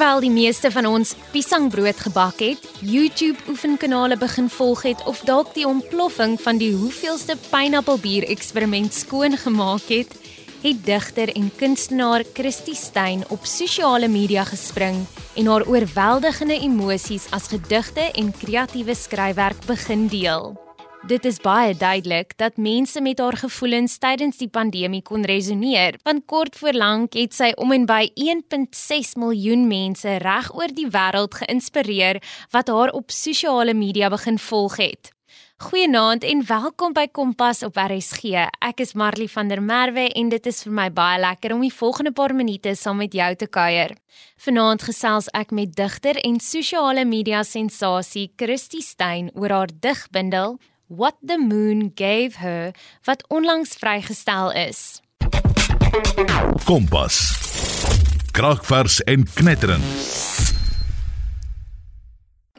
Terwyl die meeste van ons piesangbrood gebak het, YouTube oefenkanale begin volg het of dalk die ontploffing van die hoeveelste pineappelbier eksperiment skoon gemaak het, het digter en kunstenaar Christy Stein op sosiale media gespring en haar oorweldigende emosies as gedigte en kreatiewe skryfwerk begin deel. Dit is baie duidelik dat mense met haar gevoelens tydens die pandemie kon resoneer, want kort voor lank het sy om en by 1.6 miljoen mense reg oor die wêreld geïnspireer wat haar op sosiale media begin volg het. Goeienaand en welkom by Kompas op RSG. Ek is Marley van der Merwe en dit is vir my baie lekker om die volgende paar minute saam met jou te kuier. Vanaand gesels ek met digter en sosiale media sensasie Christy Stein oor haar digbundel What the Moon Gave Her wat onlangs vrygestel is. Kompas. Kragvers en knetterend.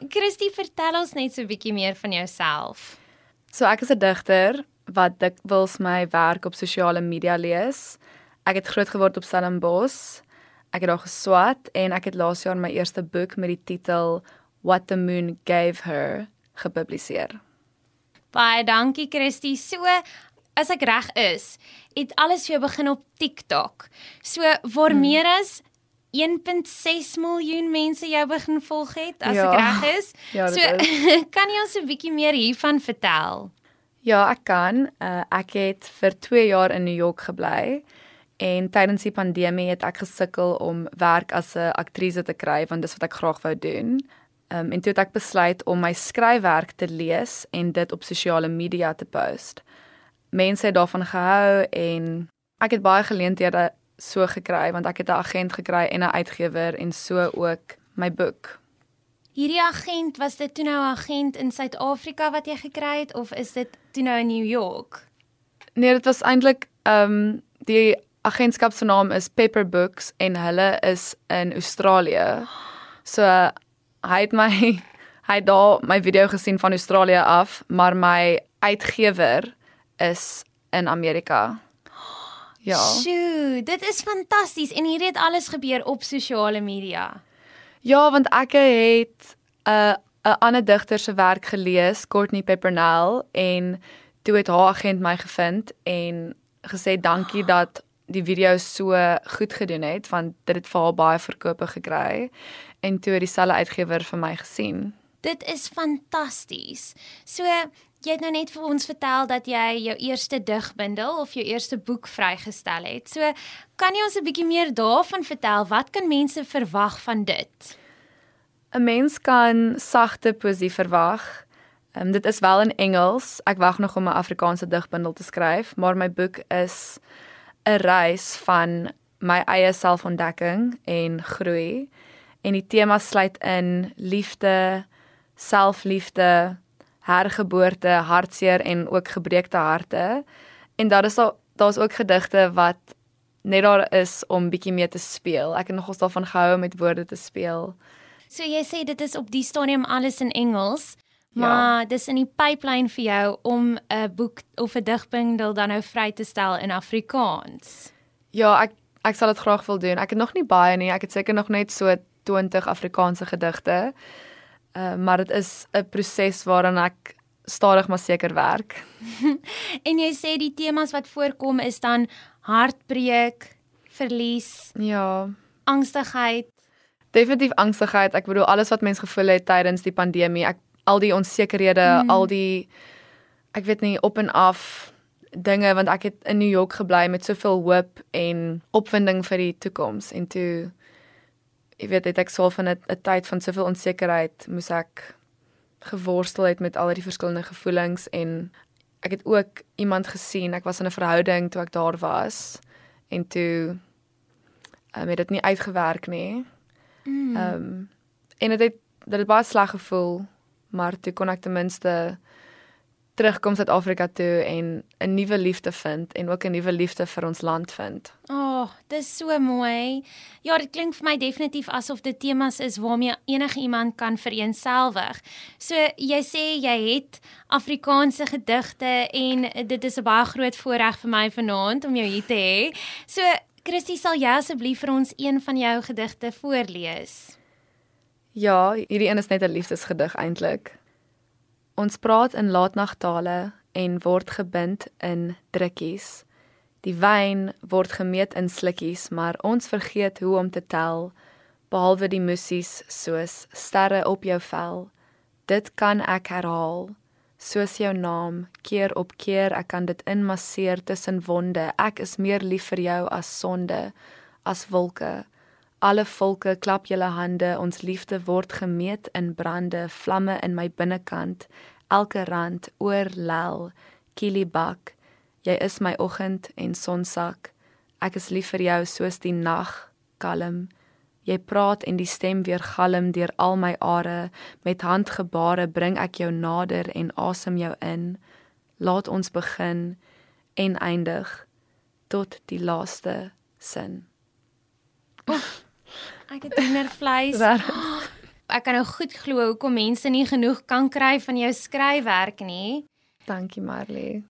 Christy, vertel ons net so 'n bietjie meer van jouself. So ek is 'n digter wat dikwels my werk op sosiale media lees. Ek het groot geword op Stellenbosch. Ek het daar geswat en ek het laas jaar my eerste boek met die titel What the Moon Gave Her gepubliseer. Baie dankie Christy. So as ek reg is, het alles vir jou begin op TikTok. So waar hmm. meer as 1.6 miljoen mense jou begin volg het as ja. ek reg is. Ja, so is. kan jy ons 'n bietjie meer hiervan vertel? Ja, ek kan. Uh, ek het vir 2 jaar in New York gebly. En tydens die pandemie het ek gesukkel om werk as 'n aktrise te kry want dis wat ek graag wou doen. Um, en toe het ek besluit om my skryfwerk te lees en dit op sosiale media te post. Mense het daarvan gehou en ek het baie geleenthede so gekry want ek het 'n agent gekry en 'n uitgewer en so ook my boek. Hierdie agent was dit toe nou 'n agent in Suid-Afrika wat jy gekry het of is dit toe nou in New York? Nee, dit was eintlik ehm um, die agentskap se naam is Pepper Books en hulle is in Australië. So hy het my hy het daar my video gesien van Australië af, maar my uitgewer is in Amerika. Ja. Sjoe, dit is fantasties en hier het alles gebeur op sosiale media. Ja, want ek het 'n uh, 'n ander digter se werk gelees, Courtney Peppernell en toe het haar agent my gevind en gesê dankie dat die video so goed gedoen het want dit het vir haar baie verkope gekry en toe het dieselfde uitgewer vir my gesien. Dit is fantasties. So jy het nou net vir ons vertel dat jy jou eerste digbundel of jou eerste boek vrygestel het. So kan jy ons 'n bietjie meer daarvan vertel? Wat kan mense verwag van dit? 'n Mens kan sagte poesie verwag. Um, dit is wel in Engels. Ek wag nog om 'n Afrikaanse digbundel te skryf, maar my boek is 'n reis van my eie selfontdekking en groei en die tema sluit in liefde, selfliefde, hergeboorte, hartseer en ook gebreekte harte. En daar is al daar's ook gedigte wat net daar is om bietjie mee te speel. Ek het nogals daarvan gehou om met woorde te speel. So jy sê dit is op die stadium alles in Engels, maar ja. dis in die pipeline vir jou om 'n boek of 'n digbundel dan nou vry te stel in Afrikaans. Ja, ek ek sal dit graag wil doen. Ek het nog nie baie nie. Ek het seker nog net so 20 Afrikaanse gedigte. Uh, maar dit is 'n proses waaraan ek stadig maar seker werk. en jy sê die temas wat voorkom is dan hartbreek, verlies, ja, angstigheid. Definitief angstigheid. Ek bedoel alles wat mens gevoel het tydens die pandemie. Ek al die onsekerhede, mm. al die ek weet nie op en af dinge want ek het in New York gebly met soveel hoop en opwinding vir die toekoms en toe jy weet het ek so van 'n tyd van soveel onsekerheid moes ek geworstel het met al die verskillende gevoelings en ek het ook iemand gesien ek was in 'n verhouding toe ek daar was en toe um, het dit nie uitgewerk nie. Mm. Ehm mm. um, en dit het dit het baie sleg gevoel maar toe kon ek ten minste terugkom Suid-Afrika toe en 'n nuwe liefde vind en ook 'n nuwe liefde vir ons land vind. O, oh, dis so mooi. Ja, dit klink vir my definitief asof dit temas is waarmee enige iemand kan vereenselwig. So jy sê jy het Afrikaanse gedigte en dit is 'n baie groot voorreg vir my vanaand om jou hier te hê. So Christie, sal jy asseblief vir ons een van jou gedigte voorlees? Ja, hierdie een is net 'n liefdesgedig eintlik. Ons praat in laatnagtale en word gebind in drukkies. Die wyn word gemeet in slukkies, maar ons vergeet hoe om te tel, behalwe die musies soos sterre op jou vel. Dit kan ek herhaal soos jou naam keer op keer ek kan dit inmasseer tussen wonde ek is meer lief vir jou as sonde as wolke alle volke klap julle hande ons liefde word gemeet in brande vlamme in my binnekant elke rand oor lel kilibak jy is my oggend en sonsak ek is lief vir jou soos die nag kalm Jy praat en die stem weer galm deur al my are. Met handgebare bring ek jou nader en asem jou in. Laat ons begin en eindig tot die laaste sin. Ek het hoendervleis. Ek kan nou goed glo hoekom mense nie genoeg kan kry van jou skryfwerk nie. Dankie Marley.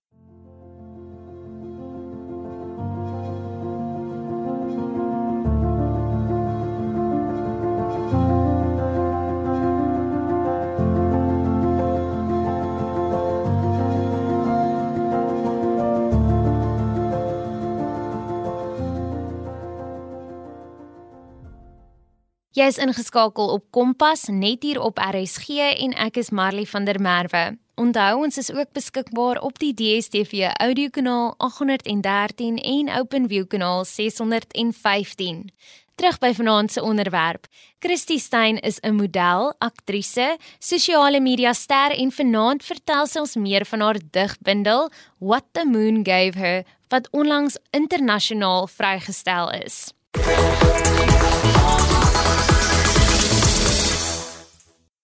Jy is ingeskakel op Kompas net hier op RSG en ek is Marley van der Merwe. Onthou ons is ook beskikbaar op die DStv audiokanaal 813 en OpenView kanaal 615. Terug by vanaand se onderwerp. Christy Stein is 'n model, aktrise, sosiale media ster en vanaand vertel sy ons meer van haar digbundel What the Moon Gave Her wat onlangs internasionaal vrygestel is.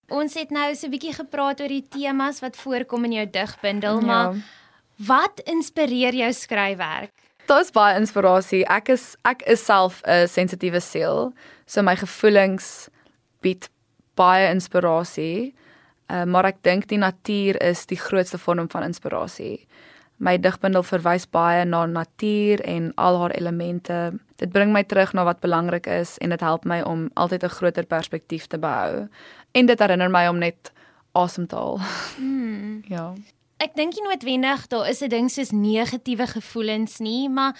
Ons het nou so 'n bietjie gepraat oor die temas wat voorkom in jou digbundel, ja. maar wat inspireer jou skryfwerk? Daar's baie inspirasie. Ek is ek is self 'n sensitiewe siel, so my gevoelings bied baie inspirasie. Uh, maar ek dink die natuur is die grootste vorm van inspirasie. My digbundel verwys baie na natuur en al haar elemente. Dit bring my terug na wat belangrik is en dit help my om altyd 'n groter perspektief te behou en dit herinner my om net asem te haal. Mm. ja. Ek dink nie noodwendig daar is 'n ding soos negatiewe gevoelens nie, maar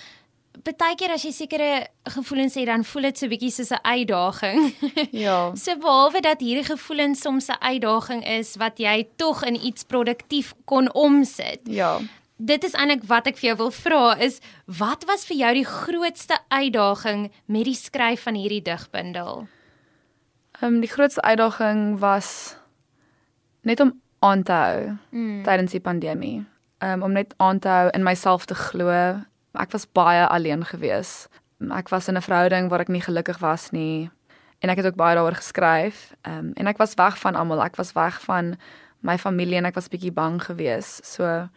baie keer as jy sekere gevoelens het, dan voel dit so bietjie soos 'n uitdaging. ja. So behalwe dat hierdie gevoelens soms 'n uitdaging is wat jy tog in iets produktief kon omsit. Ja. Dit is eintlik wat ek vir jou wil vra is wat was vir jou die grootste uitdaging met die skryf van hierdie digbundel? Ehm um, die grootste uitdaging was net om aan te hou mm. tydens die pandemie. Ehm um, om net aan te hou in myself te glo. Ek was baie alleen gewees. Ek was in 'n verhouding waar ek nie gelukkig was nie en ek het ook baie daaroor geskryf. Ehm um, en ek was weg van almal. Ek was weg van my familie en ek was bietjie bang gewees. So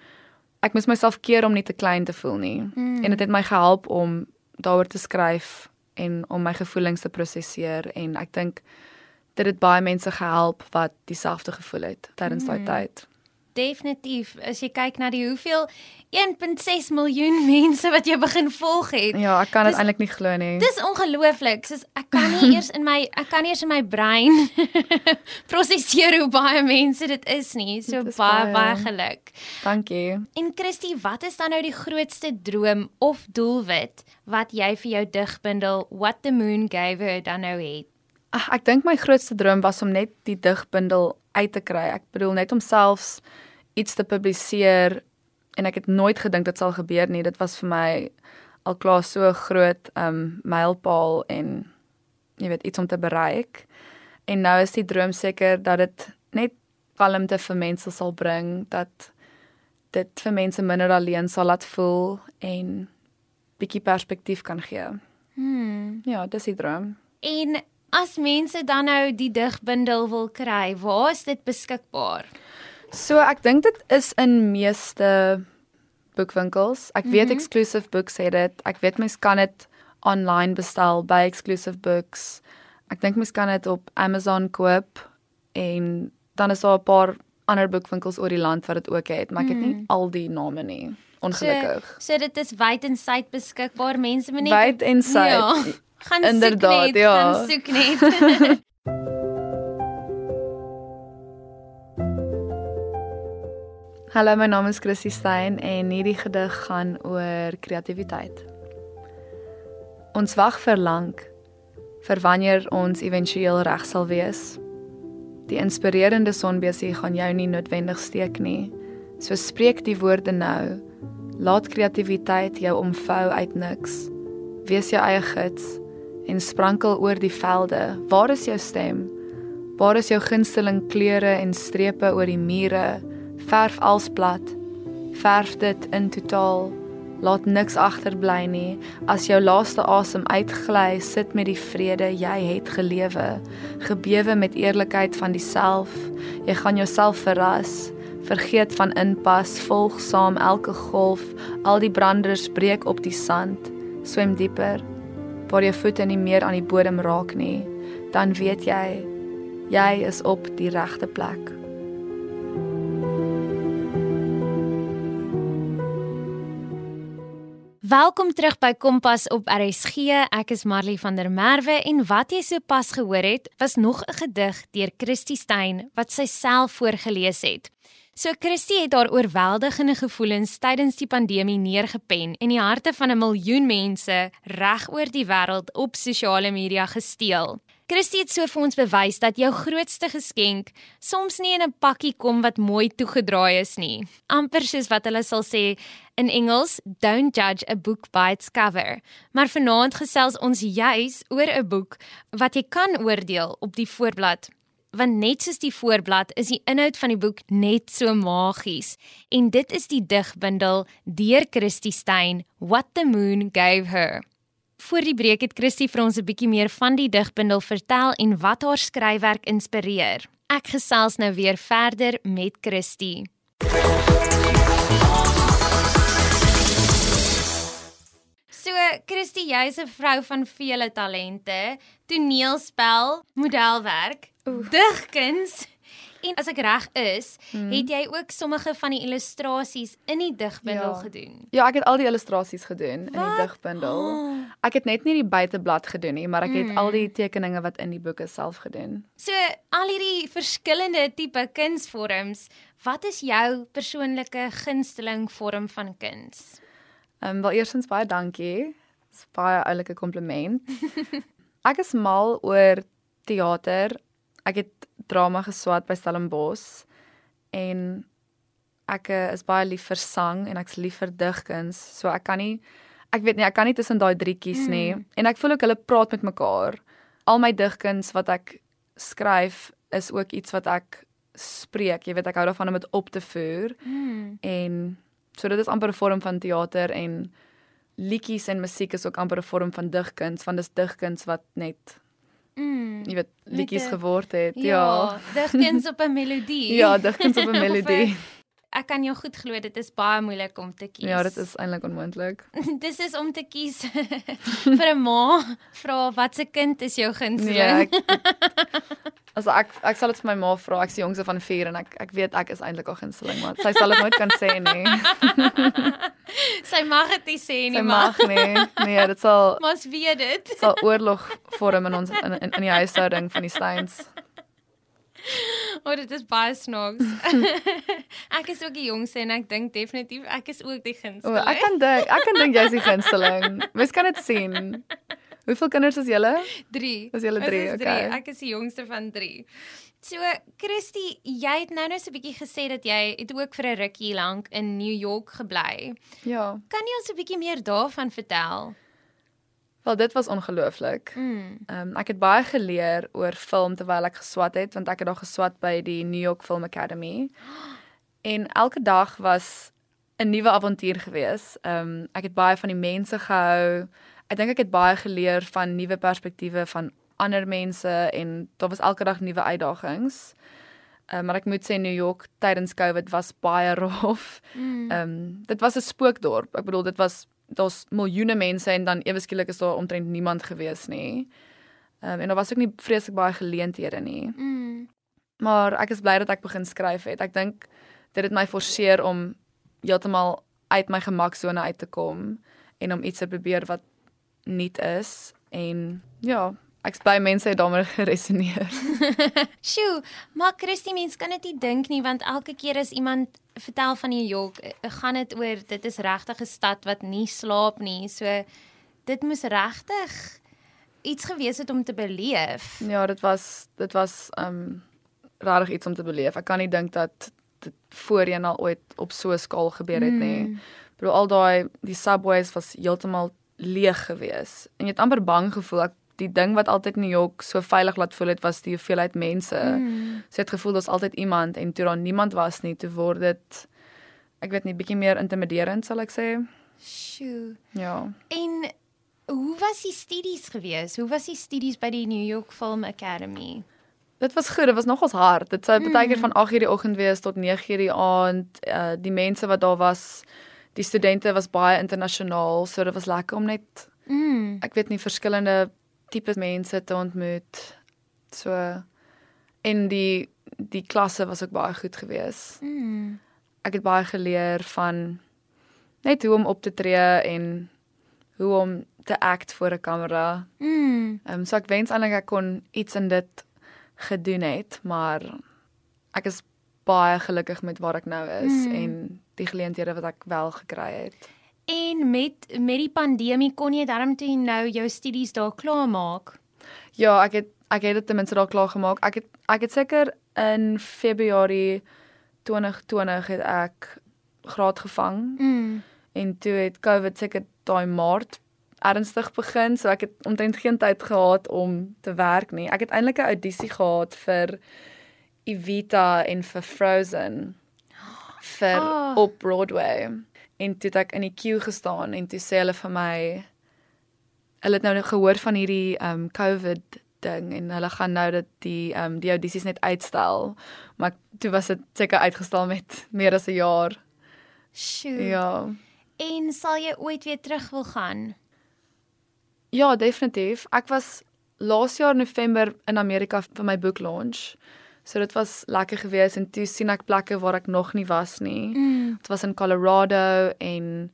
ek moes myself keer om nie te klein te voel nie. Mm. En dit het my gehelp om daaroor te skryf en om my gevoelens te prosesseer en ek dink dit het baie mense gehelp wat dieselfde gevoel het tydens daai mm. tyd. Definitief. As jy kyk na die hoeveel 1.6 miljoen mense wat jy begin volg het. Ja, ek kan dit eintlik nie glo nie. Dis ongelooflik. Soos ek kan nie eers in my ek kan nie eers in my brein prosesseer hoe baie mense dit is nie. So is baie baie, baie geluk. Dankie. En Christy, wat is dan nou die grootste droom of doelwit wat jy vir jou digbundel What the Moon Gave Her dan nou het? Ag, ek dink my grootste droom was om net die digbundel uit te kry. Ek bedoel net om selfs iets te publiseer en ek het nooit gedink dit sal gebeur nie. Dit was vir my al klaar so groot um mylpaal en jy weet iets om te bereik. En nou is die droom seker dat dit net kalmte vir mense sal bring, dat dit vir mense minder alleen sal laat voel en bietjie perspektief kan gee. Hmm. Ja, dis die droom. En As mense dan nou die digbundel wil kry, waar is dit beskikbaar? So ek dink dit is in meeste boekwinkels. Ek weet mm -hmm. Exclusive Books het dit. Ek weet mens kan dit online bestel by Exclusive Books. Ek dink mens kan dit op Amazon koop en dan is daar 'n paar ander boekwinkels oor die land wat dit ook het, maar ek het nie al die name nie. Ongelukkig. So, so dit is wyd en suid beskikbaar. Mense moet net Wyd en suid. Ja, gaan Inderdaad, soek net, ja. gaan soek net. Hallo, my naam is Chrissy Stein en hierdie gedig gaan oor kreatiwiteit. Ons wag vir lank vir wanneer ons éventueel reg sal wees. Die inspirerende sonbesie gaan jou nie noodwendig steek nie. So spreek die woorde nou. Laat kreatiwiteit jou omvou uit niks. Wees jou eie gids en sprankel oor die velde. Waar is jou stem? Waar is jou gunsteling kleure en strepe oor die mure? Verf als plat. Verf dit in totaal. Laat niks agterbly nie. As jou laaste asem uitgly, sit met die vrede jy het gelewe. Gebewe met eerlikheid van diself. Jy gaan jouself verras. Vergeet van inpas, volg saam elke golf. Al die branders breek op die sand. Swem dieper. Waar jou voete nie meer aan die bodem raak nie, dan weet jy jy is op die regte plek. Welkom terug by Kompas op RSG. Ek is Marley van der Merwe en wat jy sopas gehoor het, was nog 'n gedig deur Christie Stein wat sy self voorgeles het. So Christie het haar oorweldigende gevoelens tydens die pandemie neergepen en die harte van 'n miljoen mense reg oor die wêreld op sosiale media gesteel. Christie het so vir ons bewys dat jou grootste geskenk soms nie in 'n pakkie kom wat mooi toegedraai is nie. Amper soos wat hulle sal sê in Engels, don't judge a book by its cover. Maar vanaand gesels ons juis oor 'n boek wat jy kan oordeel op die voorblad. Want net soos die voorblad is die inhoud van die boek net so magies. En dit is die digbundel deur Christie Stein, What the Moon Gave Her. Voor die breek het Christie vir ons 'n bietjie meer van die digbundel vertel en wat haar skryfwerk inspireer. Ek gesels nou weer verder met Christie. So, Christie, jy's 'n vrou van vele talente, toneelspel, modelwerk, digkuns. En as ek reg is, hmm. het jy ook sommige van die illustrasies in die digbundel Ja. gedoen. Ja, ek het al die illustrasies gedoen in die Wat? digbundel. Oh. Ek het net nie die buiteblad gedoen nie, maar ek het Mm. al die tekeninge wat in die boeke self gedoen. So al hierdie verskillende tipe kunsvorms, wat is jou persoonlike gunsteling vorm van kuns? Ehm um, wel eerstens baie dankie. Dis baie oulike kompliment. ek is mal oor teater. Ek het drama geswat by Stellenbosch en ek eh, is baie lief vir sang en ek's lief vir digkuns. So ek kan nie ek weet nie, ek kan nie tussen daai drie kies nie. Mm. En ek voel ook hulle praat met mekaar. Al my digkuns wat ek skryf is ook iets wat ek spreek. Jy weet ek hou daarvan om dit op te voer. Hmm. En so dit is amper 'n vorm van teater en liedjies en musiek is ook amper 'n vorm van digkuns, want dis digkuns wat net, Mm. jy weet, liedjies geword het. Ja, Ja. digkuns op 'n melodie. Ja, digkuns op 'n melodie. Ek kan jou goed glo dit is baie moeilik om te kies. Ja, dit is eintlik onmoontlik. Dis is om te kies vir 'n ma vra wat se kind is jou gunsteling? Nee, ek Ek ek sal dit vir my ma vra. Ek's die jongste van 4 en ek ek weet ek is eintlik haar gunsteling, maar sy sal dit nooit kan sê nie. Sy mag dit nie sê nie, Sy mag nie. Nee, dit sal ons weet dit. sal oorlog vorm in ons in in, in die huishouding van die Steins. O, oh, dit is baie snaaks. ek is ook die jongste en ek dink definitief ek is ook die O, gunsteling. ek kan dink, ek kan dink jy's die gunsteling. Mens kan dit sien. Hoeveel kinders is julle? 3. Is julle drie, okay. Ek is die jongste van 3. So, Christy, jy het nou net so 'n bietjie gesê dat jy het ook vir 'n rukkie lank in New York gebly. Ja. Kan jy ons 'n bietjie meer daarvan vertel? Wel dit was ongelooflik. Mm. Ehm um, ek het baie geleer oor film terwyl ek geswat het want ek het daar geswat by die New York Film Academy. En elke dag was 'n nuwe avontuur gewees. Ehm um, ek het baie van die mense gehou. Ek dink ek het baie geleer van nuwe perspektiewe van ander mense en daar was elke dag nuwe uitdagings. Um, maar ek moet sê New York tydens Covid was baie rof. Mm. Ehm um, dit was 'n spookdorp. Ek bedoel dit was daar's miljoene mense en dan ewe skielik is daar omtrent niemand gewees nie. Ehm um, en daar was ook nie vreeslik baie geleenthede nie. Mm. Maar ek is bly dat ek begin skryf het. Ek dink dit het my forceer om heeltemal uit my gemaksone uit te kom en om iets te probeer wat nuut is en ja, ek bly mense het daarmee geresoneer. Sjoe, maar Christie mens kan dit nie dink nie want elke keer as iemand vertel van New York, eh, gaan dit oor dit is regtig 'n stad wat nie slaap nie. So dit moes regtig iets gewees het om te beleef. Ja, dit was dit was um regtig iets om te beleef. Ek kan nie dink dat dit voorheen al ooit op so 'n skaal gebeur het nie. Mm. Bro, al daai die subways was heeltemal leeg gewees. En jy het amper bang gevoel. Ek die ding wat altyd New York so veilig laat voel het was die hoeveelheid mense. Mm. So het gevoel daar's altyd iemand en toe daar niemand was nie, toe word dit ek weet nie bietjie meer intimiderend sal ek sê. Sjoe. Ja. En hoe was die studies gewees? Hoe was die studies by die New York Film Academy? Dit was goed, dit was nogals hard. Dit sou baie keer van 8:00 die oggend wees tot 9:00 die aand. Uh die mense wat daar was, die studente was baie internasionaal, so dit was lekker om net Mm. ek weet nie verskillende tipe mense te ontmoet. So en die die klasse was ook baie goed geweest. Mm. Ek het baie geleer van net hoe om op te tree en hoe om te act voor 'n kamera. Mm. Ehm um, so ek wens eintlik ek kon iets in dit gedoen het, maar ek is baie gelukkig met waar ek nou is Mm. en die geleenthede wat ek wel gekry het. En met met die pandemie kon jy darm toe nou jou studies daar klaarmaak. Ja, ek het ek het dit ten minste daar klaar gemaak. Ek het ek het seker in Februarie 2020 het ek graad gevang Mm. en toe het COVID seker daai Maart ernstig begin, so ek het omtrent geen tyd gehad om te werk nie. Ek het eintlik 'n audisie gehad vir Evita en vir Frozen vir Ah. op Broadway. En toe het ek in die queue gestaan en toe sê hulle vir my hulle het nou gehoor van hierdie um COVID ding en hulle gaan nou dat die um die audisies net uitstel. Maar toe was dit seker uitgestel met meer as 'n jaar. Sjoe. Ja. En sal jy ooit weer terug wil gaan? Ja, definitief. Ek was laas jaar November in Amerika vir my boek launch. So dit was lekker geweest en toe sien ek plekke waar ek nog nie was nie. Mm. Dit was in Colorado en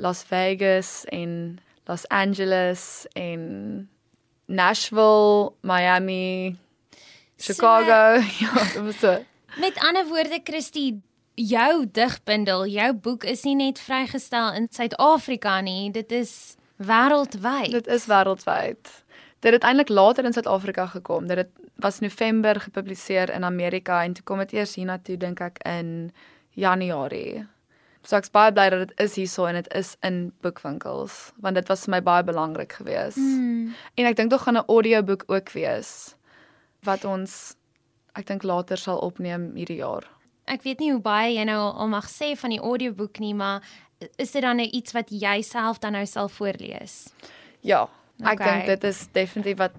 Las Vegas en Los Angeles en Nashville, Miami, Chicago. ja, dit was so. Met ander woorde, Christie, jou digbundel, jou boek is nie net vrygestel in Suid-Afrika nie, dit is wêreldwyd. Dit is wêreldwyd. Dit het eintlik later in Suid-Afrika gekom. Dit het was November gepubliseer in Amerika en toe kom dit eers hiernatoe dink ek in Januarie. So ek's baie bly dat dit is hierso en dit is in boekwinkels want dit was vir my baie belangrik geweest. Mm. En ek dink tog gaan 'n audioboek ook wees wat ons ek dink later sal opneem hierdie jaar. Ek weet nie hoe baie jy nou al mag sê van die audioboek nie, maar is dit dan nou iets wat jy self dan nou sal voorlees? Ja, ek Okay. dink dit is definitief wat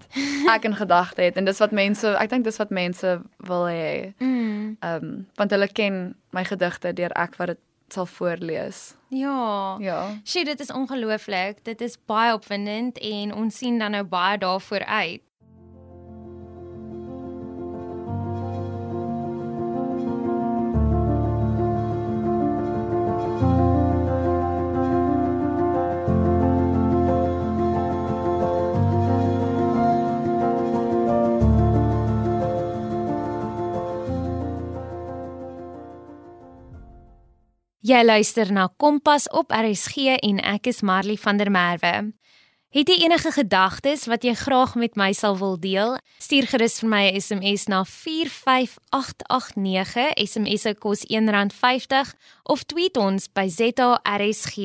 ek in gedagte het en dis wat mense ek dink dis wat mense wil hê. Mm. Ehm um, want hulle ken my gedigte deur ek wat dit sal voorlees. Ja. Ja. Sjoe, dit is ongelooflik. Dit is baie opwindend en ons sien dan nou baie daarvoor uit. Jy luister na Kompas op RSG en ek is Marley van der Merwe. Het jy enige gedagtes wat jy graag met my sal wil deel? Stuur gerus vir my 'n SMS na 45889. SMS se kos R1.50 of tweet ons by ZARSG.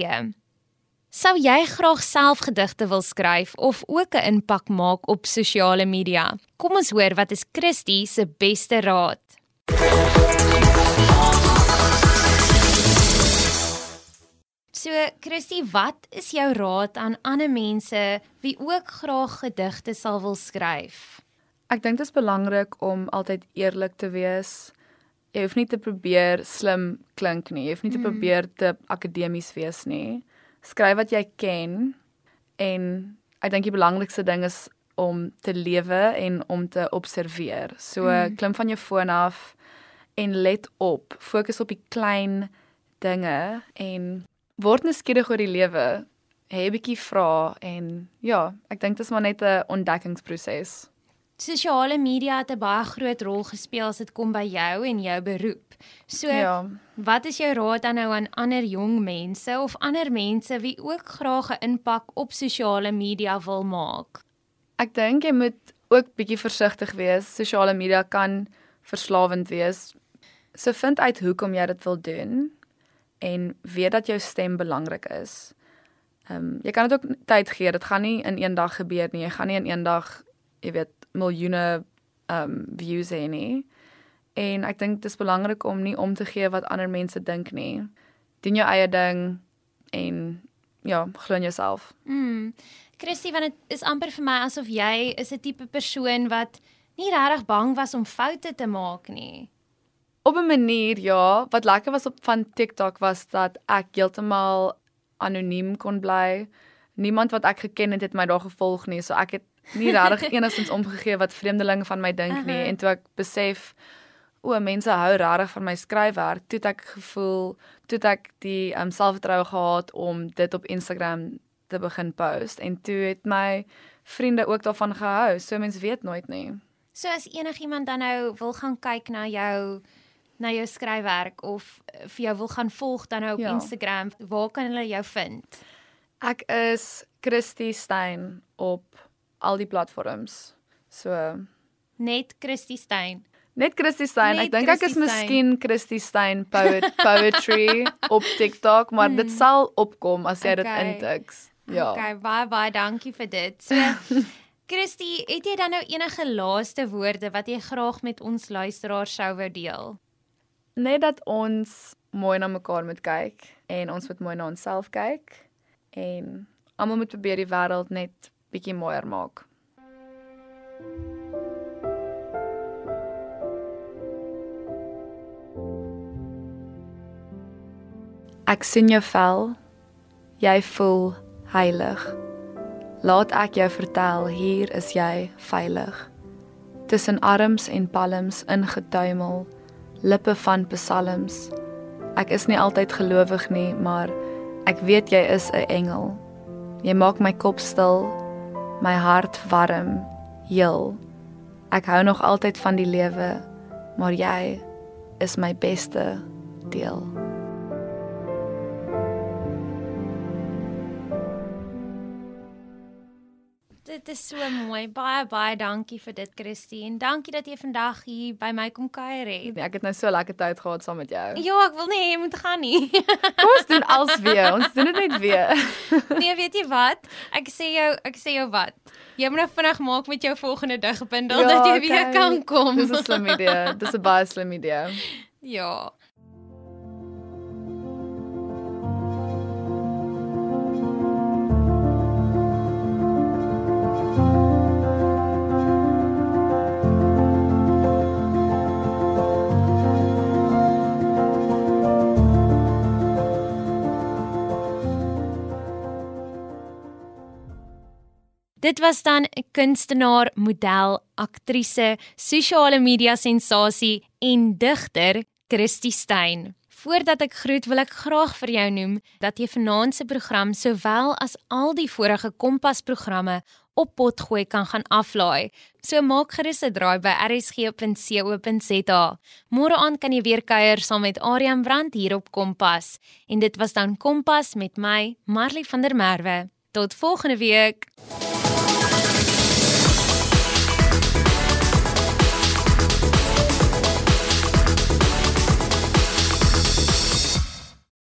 Sou jy graag self gedigte wil skryf of ook 'n impak maak op sosiale media? Kom ons hoor wat is Christie se beste raad. So Christie, wat is jou raad aan ander mense wie ook graag gedigte sal wil skryf? Ek dink dit is belangrik om altyd eerlik te wees. Jy hoef nie te probeer slim klink nie. Jy hoef nie te probeer te akademies wees nie. Skryf wat jy ken en ek dink die belangrikste ding is om te lewe en om te observeer. So Mm. klim van jou foon af en let op, fokus op die klein dinge en word nuuskierig oor die lewe. Hê 'n bietjie vrae en ja, ek dink dit is maar net 'n ontdekkingsproses. Sosiale media het 'n baie groot rol gespeel as dit kom by jou en jou beroep. So, Ja. wat is jou raad dan nou aan ander jong mense of ander mense wie ook graag 'n impak op sosiale media wil maak? Ek dink jy moet ook bietjie versigtig wees. Sosiale media kan verslawend wees. So vind uit hoekom jy dit wil doen en weet dat jou stem belangrik is. Ehm um, jy kan dit ook tyd gee. Dit gaan nie in een dag gebeur nie. Jy gaan nie in een dag, jy weet, miljoene ehm um, views hê nie. En ek dink dit is belangrik om nie om te gee wat ander mense dink nie. Doen jou eie ding en ja, glo in jouself. Mm. Christy, want dit is amper vir my asof jy is 'n tipe persoon wat nie regtig bang was om foute te maak nie. Op 'n manier ja, wat lekker was op van TikTok was dat ek heeltemal anoniem kon bly. Niemand wat ek geken het het my daar gevolg nie, so ek het nie regtig enigstens omgegee wat vreemdelinge van my dink nie Aha. en toe ek besef o, mense hou regtig van my skryfwerk, toe ek gevoel, toe ek die um, selfvertroue gehad om dit op Instagram te begin post en toe het my vriende ook daarvan gehou. So mense weet nooit nie. So as enigiemand dan nou wil gaan kyk na jou na jou skryfwerk of eh, vir jou wil gaan volg dan nou op ja. Instagram, waar kan hulle jou vind? Ek is Christy Stein op al die platforms. So Net Christy Stein. net Christy Stein. Net Ek dink ek is miskien Christy Stein poet poetry op TikTok, maar dit sal opkom as jy dit Okay. intiks. Ja. Okay, baie baie dankie vir dit. So Christy, het jy dan nou enige laaste woorde wat jy graag met ons luisteraars sou wou deel? Net dat ons mooi na mekaar moet kyk en ons moet mooi na onsself kyk en almal moet probeer die wêreld net bietjie mooier maak. Ek sien jou vel. Jy voel heilig. Laat ek jou vertel, hier is jy veilig. Tussen arms en palms ingetuimel, lippe van psalms. Ek is nie altyd gelowig nie, maar ek weet jy is 'n engel. Jy maak my kop stil, my hart warm, heel. Ek hou nog altyd van die lewe, maar jy is my beste deel. Dit is so mooi. Baie baie dankie vir dit Christy en dankie dat jy vandag hier by my kom kuier het. Nee, ek het nou so lekker tyd gehad saam met jou. Ja, ek wil nie jy moet gaan nie. Kom ons doen als weer. Ons doen dit net weer. nee, weet jy wat? Ek sê jou, ek sê jou wat. Jy moet nou vinnig maak met jou volgende digbundel dat jy weer okay. kan kom. Dis 'n slim idee. Dis 'n baie slim idee. ja. Dit was dan 'n kunstenaar, model, aktrise, sosiale media sensasie en digter Christy Stein. Voordat ek groet, wil ek graag vir jou noem dat jy vanaand se program sowel as al die vorige Kompas programme op potgooi kan gaan aflaai. So maak gerus 'n draai by rsg.co.za. Môre aand kan jy weer kuier saam met Aryan Brand hier op Kompas. En dit was dan Kompas met my, Marley van der Merwe. Tot volgende week.